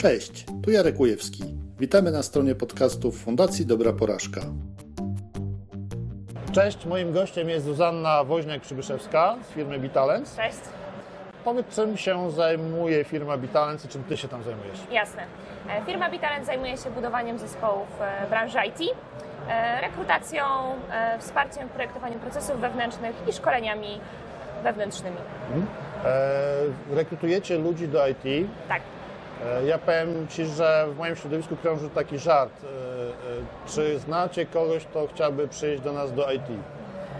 Cześć, tu Jarek Ujewski. Witamy na stronie podcastów Fundacji Dobra Porażka. Cześć, moim gościem jest Zuzanna Woźniak-Przybyszewska z firmy Bitalens. Cześć. Powiedz, czym się zajmuje firma Bitalens i czym Ty się tam zajmujesz? Jasne. E, Firma Bitalent zajmuje się budowaniem zespołów e, branży IT, e, rekrutacją, wsparciem w projektowaniu procesów wewnętrznych i szkoleniami wewnętrznymi. E, rekrutujecie ludzi do IT. Tak. E, ja powiem Ci, że w moim środowisku krąży taki żart. E, e, czy znacie kogoś, kto chciałby przyjść do nas do IT?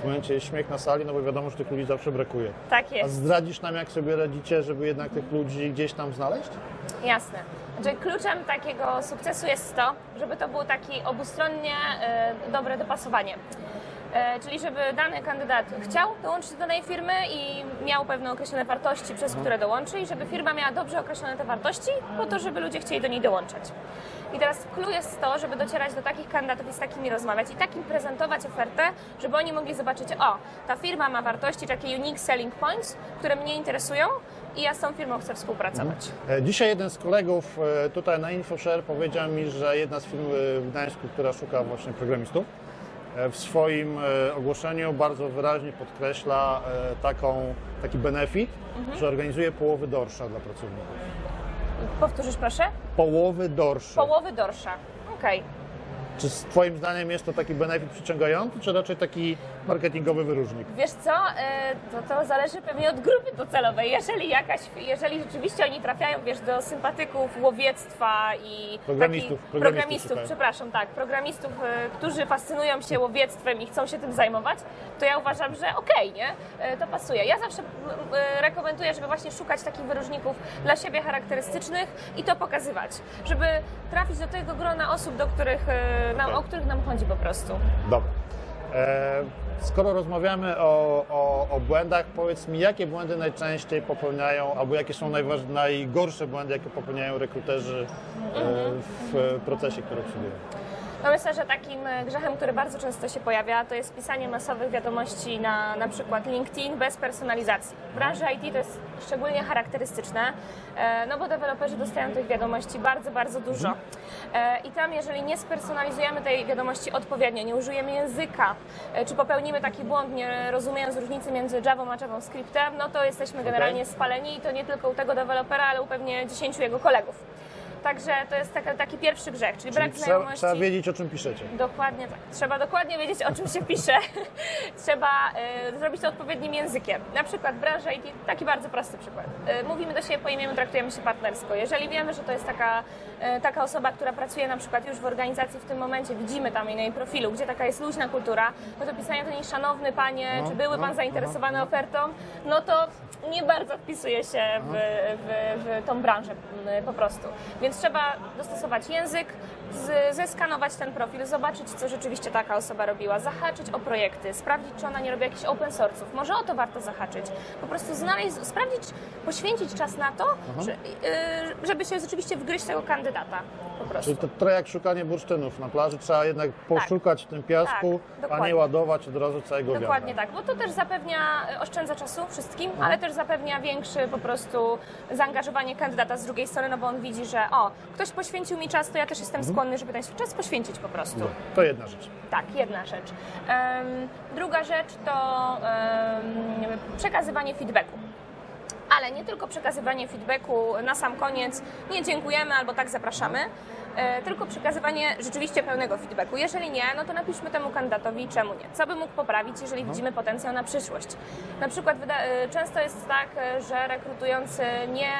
W momencie jest śmiech na sali, no bo wiadomo, że tych ludzi zawsze brakuje. Tak A jest. zdradzisz nam, jak sobie radzicie, żeby jednak tych ludzi gdzieś tam znaleźć? Jasne. Znaczy, kluczem takiego sukcesu jest to, żeby to było takie obustronnie dobre dopasowanie. E, czyli żeby dany kandydat chciał dołączyć do danej firmy i miał pewne określone wartości, przez które dołączy i żeby firma miała dobrze określone te wartości, po to, żeby ludzie chcieli do niej dołączać. I teraz clue jest to, żeby docierać do takich kandydatów i z takimi rozmawiać i takim prezentować ofertę, żeby oni mogli zobaczyć, o, ta firma ma wartości, takie unique selling points, które mnie interesują i ja z tą firmą chcę współpracować. E, Dzisiaj jeden z kolegów e, tutaj na InfoShare powiedział mi, że jedna z firm w Gdańsku, która szuka właśnie programistów, w swoim e, ogłoszeniu bardzo wyraźnie podkreśla e, taką, taki benefit, że organizuje połowy dorsza dla pracowników. Powtórzysz proszę? Połowy dorsza. Połowy dorsza. Okej. Czy z Twoim zdaniem jest to taki benefit przyciągający, czy raczej taki marketingowy wyróżnik? Wiesz co, e, to, to zależy pewnie od grupy docelowej. Jeżeli jakaś, jeżeli rzeczywiście oni trafiają, wiesz, do sympatyków łowiectwa i Programistów, programistów programistów przepraszam, tak, programistów, e, którzy fascynują się łowiectwem i chcą się tym zajmować, to ja uważam, że okej, nie? E, To pasuje. Ja zawsze rekomenduję, żeby właśnie szukać takich wyróżników dla siebie charakterystycznych i to pokazywać, żeby trafić do tego grona osób, do których, nam, o których nam chodzi po prostu. Dobra. E, skoro rozmawiamy o, o, o błędach, powiedz mi, jakie błędy najczęściej popełniają, albo jakie są najważ, najgorsze błędy, jakie popełniają rekruterzy e, w procesie, który obsługują? No myślę, że takim e, grzechem, który bardzo często się pojawia, to jest pisanie masowych wiadomości na na przykład LinkedIn bez personalizacji. W branży IT to jest szczególnie charakterystyczne, e, no bo deweloperzy dostają tych wiadomości bardzo, bardzo dużo. E, I tam, jeżeli nie spersonalizujemy tej wiadomości odpowiednio, nie użyjemy języka, czy popełnimy taki błąd, nie rozumiejąc różnicy między Javą a JavaScriptem, no to jesteśmy generalnie spaleni i to nie tylko u tego dewelopera, ale u pewnie 10 jego kolegów. Także to jest taki, taki pierwszy grzech, czyli, brak Czyli trzeba, znajomości. trzeba wiedzieć, o czym piszecie. Dokładnie tak. Trzeba dokładnie wiedzieć, o czym się pisze. Trzeba e, zrobić to odpowiednim językiem. Na przykład branża IT, taki bardzo prosty przykład. E, mówimy do siebie po imieniu, traktujemy się partnersko. Jeżeli wiemy, że to jest taka, e, taka osoba, która pracuje na przykład już w organizacji w tym momencie, widzimy tam na jej profilu, gdzie taka jest luźna kultura, no to pisanie do niej szanowny panie, No, czy były no, pan zainteresowany ofertą, no to nie bardzo wpisuje się w, w, w tą branżę m, po prostu. Więc trzeba dostosować język, z, zeskanować ten profil, zobaczyć, co rzeczywiście taka osoba robiła, zahaczyć o projekty, sprawdzić, czy ona nie robi jakichś open source'ów. Może o to warto zahaczyć. Po prostu znaleźć, sprawdzić, poświęcić czas na to, że, y, żeby się rzeczywiście wgryźć tego kandydata. Po prostu. Czyli to trochę jak szukanie bursztynów na plaży, trzeba jednak poszukać w tym piasku, Tak, a nie ładować od razu całego wiadra. Dokładnie tak, bo to też zapewnia, oszczędza czasu wszystkim, ale też zapewnia większy po prostu zaangażowanie kandydata z drugiej strony, no bo on widzi, że o, ktoś poświęcił mi czas, to ja też jestem skłonny, żeby ten czas poświęcić po prostu. To jedna rzecz. Tak, jedna rzecz. Druga rzecz to przekazywanie feedbacku. Ale nie tylko przekazywanie feedbacku na sam koniec, nie dziękujemy albo tak zapraszamy, e, tylko przekazywanie rzeczywiście pełnego feedbacku. Jeżeli nie, no to napiszmy temu kandydatowi czemu nie. Co by mógł poprawić, jeżeli widzimy potencjał na przyszłość. Na przykład e, często jest tak, e, że rekrutujący nie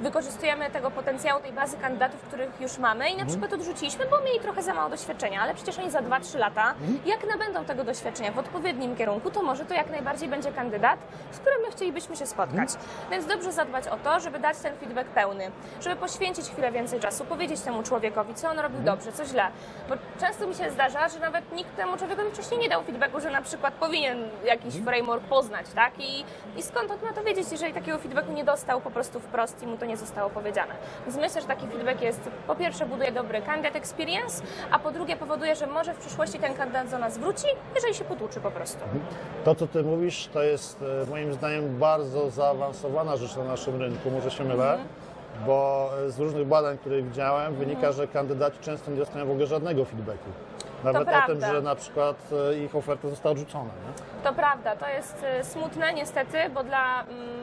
wykorzystujemy tego potencjału, tej bazy kandydatów, których już mamy i na przykład odrzuciliśmy, bo mieli trochę za mało doświadczenia, ale przecież oni za 2-3 lata, jak nabędą tego doświadczenia w odpowiednim kierunku, to może to jak najbardziej będzie kandydat, z którym my chcielibyśmy się spotkać. Więc dobrze zadbać o to, żeby dać ten feedback pełny, żeby poświęcić chwilę więcej czasu, powiedzieć temu człowiekowi, co on robił dobrze, co źle. Bo często mi się zdarza, że nawet nikt temu człowiekowi wcześniej nie dał feedbacku, że na przykład powinien jakiś framework poznać, tak? I, i skąd on ma to wiedzieć, jeżeli takiego feedbacku nie dostał po prostu wprost i mu to nie zostało powiedziane. Więc myślę, że taki feedback jest, po pierwsze buduje dobry candidate experience, a po drugie powoduje, że może w przyszłości ten kandydat do nas wróci, jeżeli się potłuczy po prostu. To, co Ty mówisz, to jest e, moim zdaniem bardzo zaawansowana rzecz na naszym rynku, może się mylę. bo z różnych badań, które widziałem, wynika, że kandydaci często nie dostają w ogóle żadnego feedbacku. Nawet o tym, że na przykład e, ich oferta została odrzucona. Nie? To prawda, to jest smutne niestety, bo dla, mm,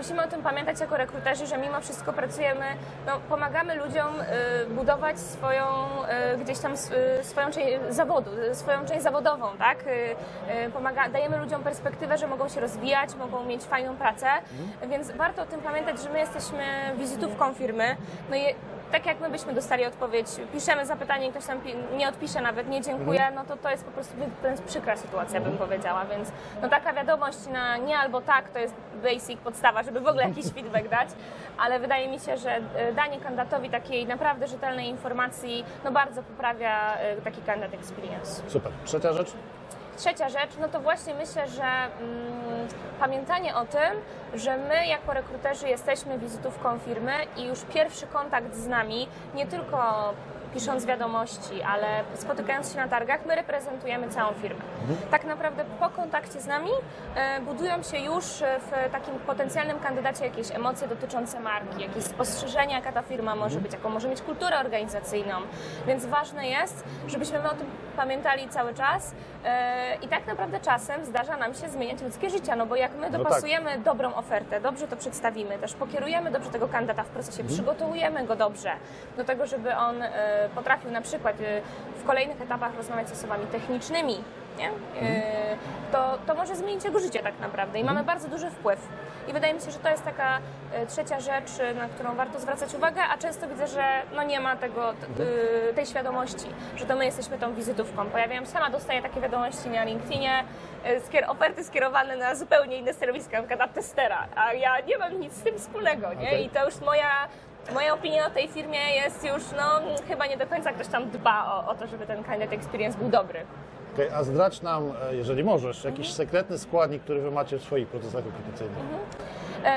musimy o tym pamiętać jako rekruterzy, że mimo wszystko pracujemy, no, pomagamy ludziom y, budować swoją y, gdzieś tam y, swoją część zawodu, swoją część zawodową, tak? Pomaga, dajemy ludziom perspektywę, że mogą się rozwijać, mogą mieć fajną pracę, więc warto o tym pamiętać, że my jesteśmy wizytówką firmy. No i tak jak my byśmy dostali odpowiedź, piszemy zapytanie i ktoś tam pi- nie odpisze nawet, nie dziękuję, no to to jest po prostu to jest przykra sytuacja, bym powiedziała, więc no taka wiadomość na nie albo tak to jest basic, podstawa, żeby w ogóle jakiś feedback dać, ale wydaje mi się, że e, danie kandydatowi takiej naprawdę rzetelnej informacji, no bardzo poprawia e, taki candidate experience. Super. Trzecia rzecz? Trzecia rzecz, no to właśnie myślę, że mm, pamiętanie o tym, że my jako rekruterzy jesteśmy wizytówką firmy i już pierwszy kontakt z nami, nie tylko pisząc wiadomości, ale spotykając się na targach, my reprezentujemy całą firmę. Tak naprawdę po kontakcie z nami e, budują się już w takim potencjalnym kandydacie jakieś emocje dotyczące marki, jakieś spostrzeżenia, jaka ta firma może być, jaką może mieć kulturę organizacyjną. Więc ważne jest, żebyśmy my o tym pamiętali cały czas e, i tak naprawdę czasem zdarza nam się zmieniać ludzkie życia, no bo jak my tak. dopasujemy dobrą ofertę, dobrze to przedstawimy, też pokierujemy dobrze tego kandydata w procesie, przygotujemy go dobrze do tego, żeby on e, potrafił na przykład e, w kolejnych etapach rozmawiać z osobami technicznymi, nie? E, to, to może zmienić jego życie tak naprawdę i mamy bardzo duży wpływ. I wydaje mi się, że to jest taka e, trzecia rzecz, na którą warto zwracać uwagę, a często widzę, że no nie ma tego, y, tej świadomości, że to my jesteśmy tą wizytówką. Pojawiają się, sama dostaję takie wiadomości na LinkedInie, skier- oferty skierowane na zupełnie inne stanowiska, na przykład na testera, a ja nie mam nic z tym wspólnego, nie? I to już moja Moja opinia o tej firmie jest już, no, chyba nie do końca ktoś tam dba o, o to, żeby ten candidate experience był dobry. Okej, a zdradź nam, e, jeżeli możesz, jakiś sekretny składnik, który wy macie w swoich procesach rekrutacyjnych. E,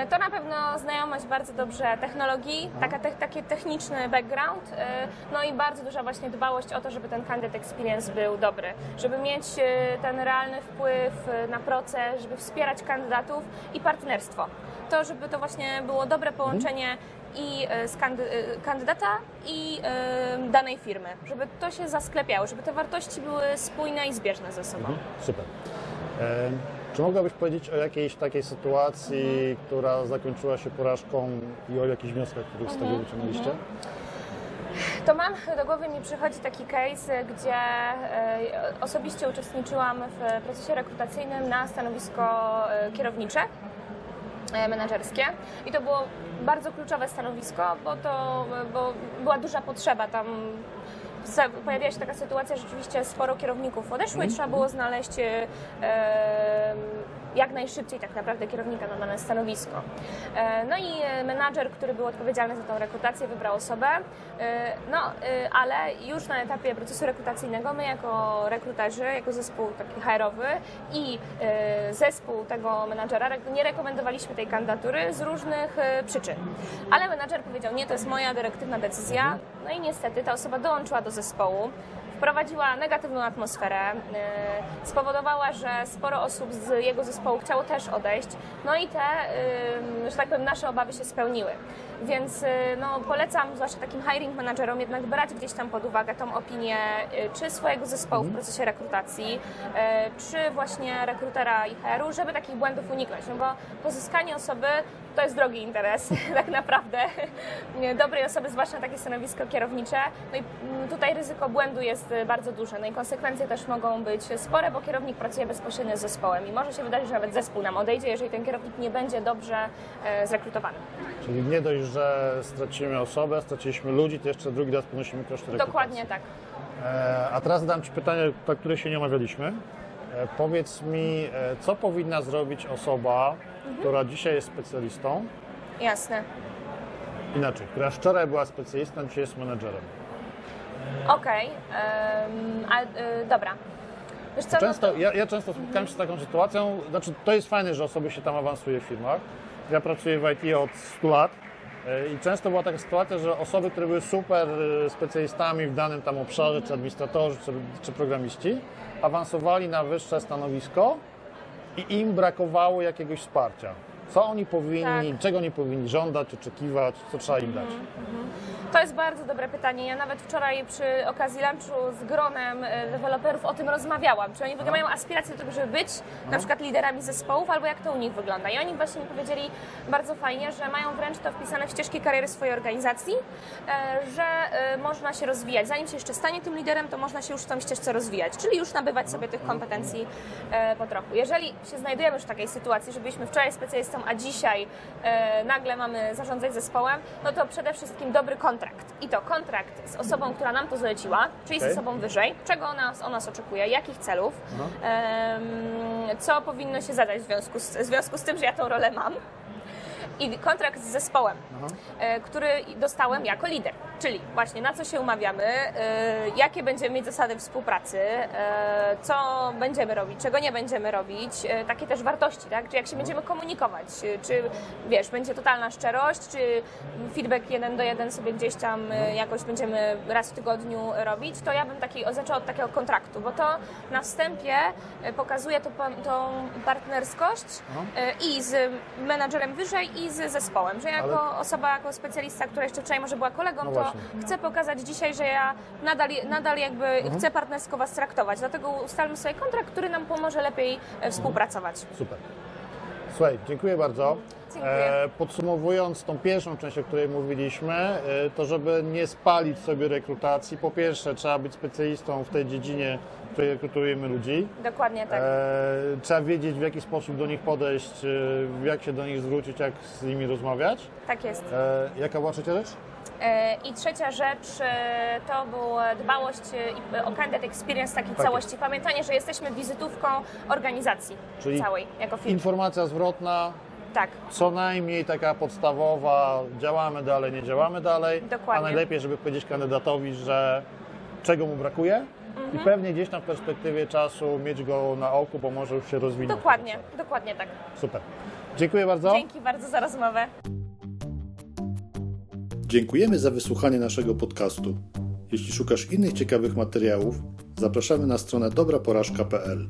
To na pewno znajomość bardzo dobrze technologii, taka te, taki techniczny background, e, no i bardzo duża właśnie dbałość o to, żeby ten candidate experience był dobry, żeby mieć e, ten realny wpływ e, na proces, żeby wspierać kandydatów i partnerstwo. To, żeby to właśnie było dobre połączenie i e, z kandy, e, kandydata i e, danej firmy, żeby to się zasklepiało, żeby te wartości były spójne i zbieżne ze sobą. Super. Czy mogłabyś powiedzieć o jakiejś takiej sytuacji, która zakończyła się porażką i o jakichś wnioskach, których z tego wyciągnęliście? To mam, do głowy mi przychodzi taki case, gdzie e, osobiście uczestniczyłam w procesie rekrutacyjnym na stanowisko e, kierownicze, e, menedżerskie i to było bardzo kluczowe stanowisko, bo to bo była duża potrzeba tam. Pojawiła się taka sytuacja, że rzeczywiście sporo kierowników odeszło i trzeba było znaleźć e, jak najszybciej tak naprawdę kierownika na dane stanowisko. E, No i e, menadżer, który był odpowiedzialny za tą rekrutację, wybrał osobę. E, No, ale już na etapie procesu rekrutacyjnego my jako rekruterzy, jako zespół taki HR-owy i zespół tego menadżera nie rekomendowaliśmy tej kandydatury z różnych przyczyn. Ale menadżer powiedział, nie, to jest moja dyrektywna decyzja. No i niestety ta osoba dołączyła do zespołu wprowadziła negatywną atmosferę, yy, spowodowała, że sporo osób z jego zespołu chciało też odejść, no i te, yy, że tak powiem, nasze obawy się spełniły. Więc yy, no, polecam, zwłaszcza takim hiring managerom, jednak brać gdzieś tam pod uwagę tą opinię yy, czy swojego zespołu w procesie rekrutacji, yy, czy właśnie rekrutera i HR-u, żeby takich błędów uniknąć, no bo pozyskanie osoby to jest drogi interes, tak naprawdę, dobrej osoby, zwłaszcza na takie stanowisko kierownicze. No i mm, tutaj ryzyko błędu jest y, bardzo duże. No i konsekwencje też mogą być spore, bo kierownik pracuje bezpośrednio z zespołem i może się wydarzyć, że nawet zespół nam odejdzie, jeżeli ten kierownik nie będzie dobrze zrekrutowany. Czyli nie dość, że stracimy osobę, straciliśmy ludzi, to jeszcze drugi raz ponosimy koszty rekrutacji. Dokładnie tak. E, A teraz zadam Ci pytanie, na które się nie omawialiśmy. E, Powiedz mi, e, co powinna zrobić osoba, która dzisiaj jest specjalistą, Jasne. inaczej, która wczoraj była specjalistą, dzisiaj jest menedżerem. Okej. em, a, y, dobra. Co, no Często, ja, ja często spotkałem się z taką sytuacją, znaczy to jest fajne, że osoby się tam awansuje w firmach. Ja pracuję w IT od 100 lat i często była taka sytuacja, że osoby, które były super e, specjalistami w danym tam obszarze, czy administratorzy, czy, czy programiści, awansowali na wyższe stanowisko i im brakowało jakiegoś wsparcia. Co oni powinni, Tak. czego nie powinni żądać, oczekiwać, co trzeba im dać? To jest bardzo dobre pytanie. Ja nawet wczoraj przy okazji lunchu z gronem e, deweloperów o tym rozmawiałam. Czy oni w ogóle mają aspiracje do tego, żeby być na przykład liderami zespołów, albo jak to u nich wygląda. I oni właśnie mi powiedzieli bardzo fajnie, że mają wręcz to wpisane w ścieżki kariery swojej organizacji, e, że e, można się rozwijać. Zanim się jeszcze stanie tym liderem, to można się już w tą ścieżce rozwijać, czyli już nabywać sobie tych kompetencji po trochu. Jeżeli się znajdujemy już w takiej sytuacji, że byliśmy wczoraj specjalistą, a dzisiaj e, nagle mamy zarządzać zespołem, no to przede wszystkim dobry kontrakt. I to kontrakt z osobą, która nam to zleciła, czyli Okej. z osobą wyżej, czego ona od nas oczekuje, jakich celów, em, co powinno się zadać w związku, z, w związku z tym, że ja tą rolę mam. I kontrakt z zespołem, e, który dostałem jako lider. Czyli właśnie na co się umawiamy, e, jakie będziemy mieć zasady współpracy, e, co będziemy robić, czego nie będziemy robić, e, takie też wartości, tak? Czy jak się będziemy komunikować, czy wiesz, będzie totalna szczerość, czy feedback jeden do jeden sobie gdzieś tam e, jakoś będziemy raz w tygodniu robić, to ja bym taki, zaczęła od takiego kontraktu, bo to na wstępie pokazuje to, tą partnerskość i z menadżerem wyżej i z zespołem, że jako Ale- osoba, jako specjalista, która jeszcze wczoraj może była kolegą, No chcę pokazać dzisiaj, że ja nadal, nadal jakby Mhm. chcę partnersko Was traktować, dlatego ustalmy sobie kontrakt, który nam pomoże lepiej e, współpracować. Super. Słuchaj, dziękuję bardzo. Dziękuję. E, podsumowując tą pierwszą część, o której mówiliśmy, e, to żeby nie spalić sobie rekrutacji, po pierwsze trzeba być specjalistą w tej dziedzinie, w której rekrutujemy ludzi. Dokładnie tak. Trzeba wiedzieć, w jaki sposób do nich podejść, jak się do nich zwrócić, jak z nimi rozmawiać. Tak jest. Jaka była trzecia rzecz? E, I trzecia rzecz e, to była dbałość e, i- o candidate experience takiej Tak całości. Pamiętanie, że jesteśmy wizytówką organizacji Czyli całej, jako firmy. Informacja zwrotna, Tak, co najmniej taka podstawowa, działamy dalej, nie działamy dalej. Dokładnie. A najlepiej, żeby powiedzieć kandydatowi, że czego mu brakuje i Mhm. pewnie gdzieś tam w perspektywie czasu mieć go na oku, bo może już się rozwinąć. dokładnie, dokładnie tak. Super. Dziękuję bardzo. Dzięki bardzo za rozmowę. Dziękujemy za wysłuchanie naszego podcastu. Jeśli szukasz innych ciekawych materiałów, zapraszamy na stronę dobraporażka.pl.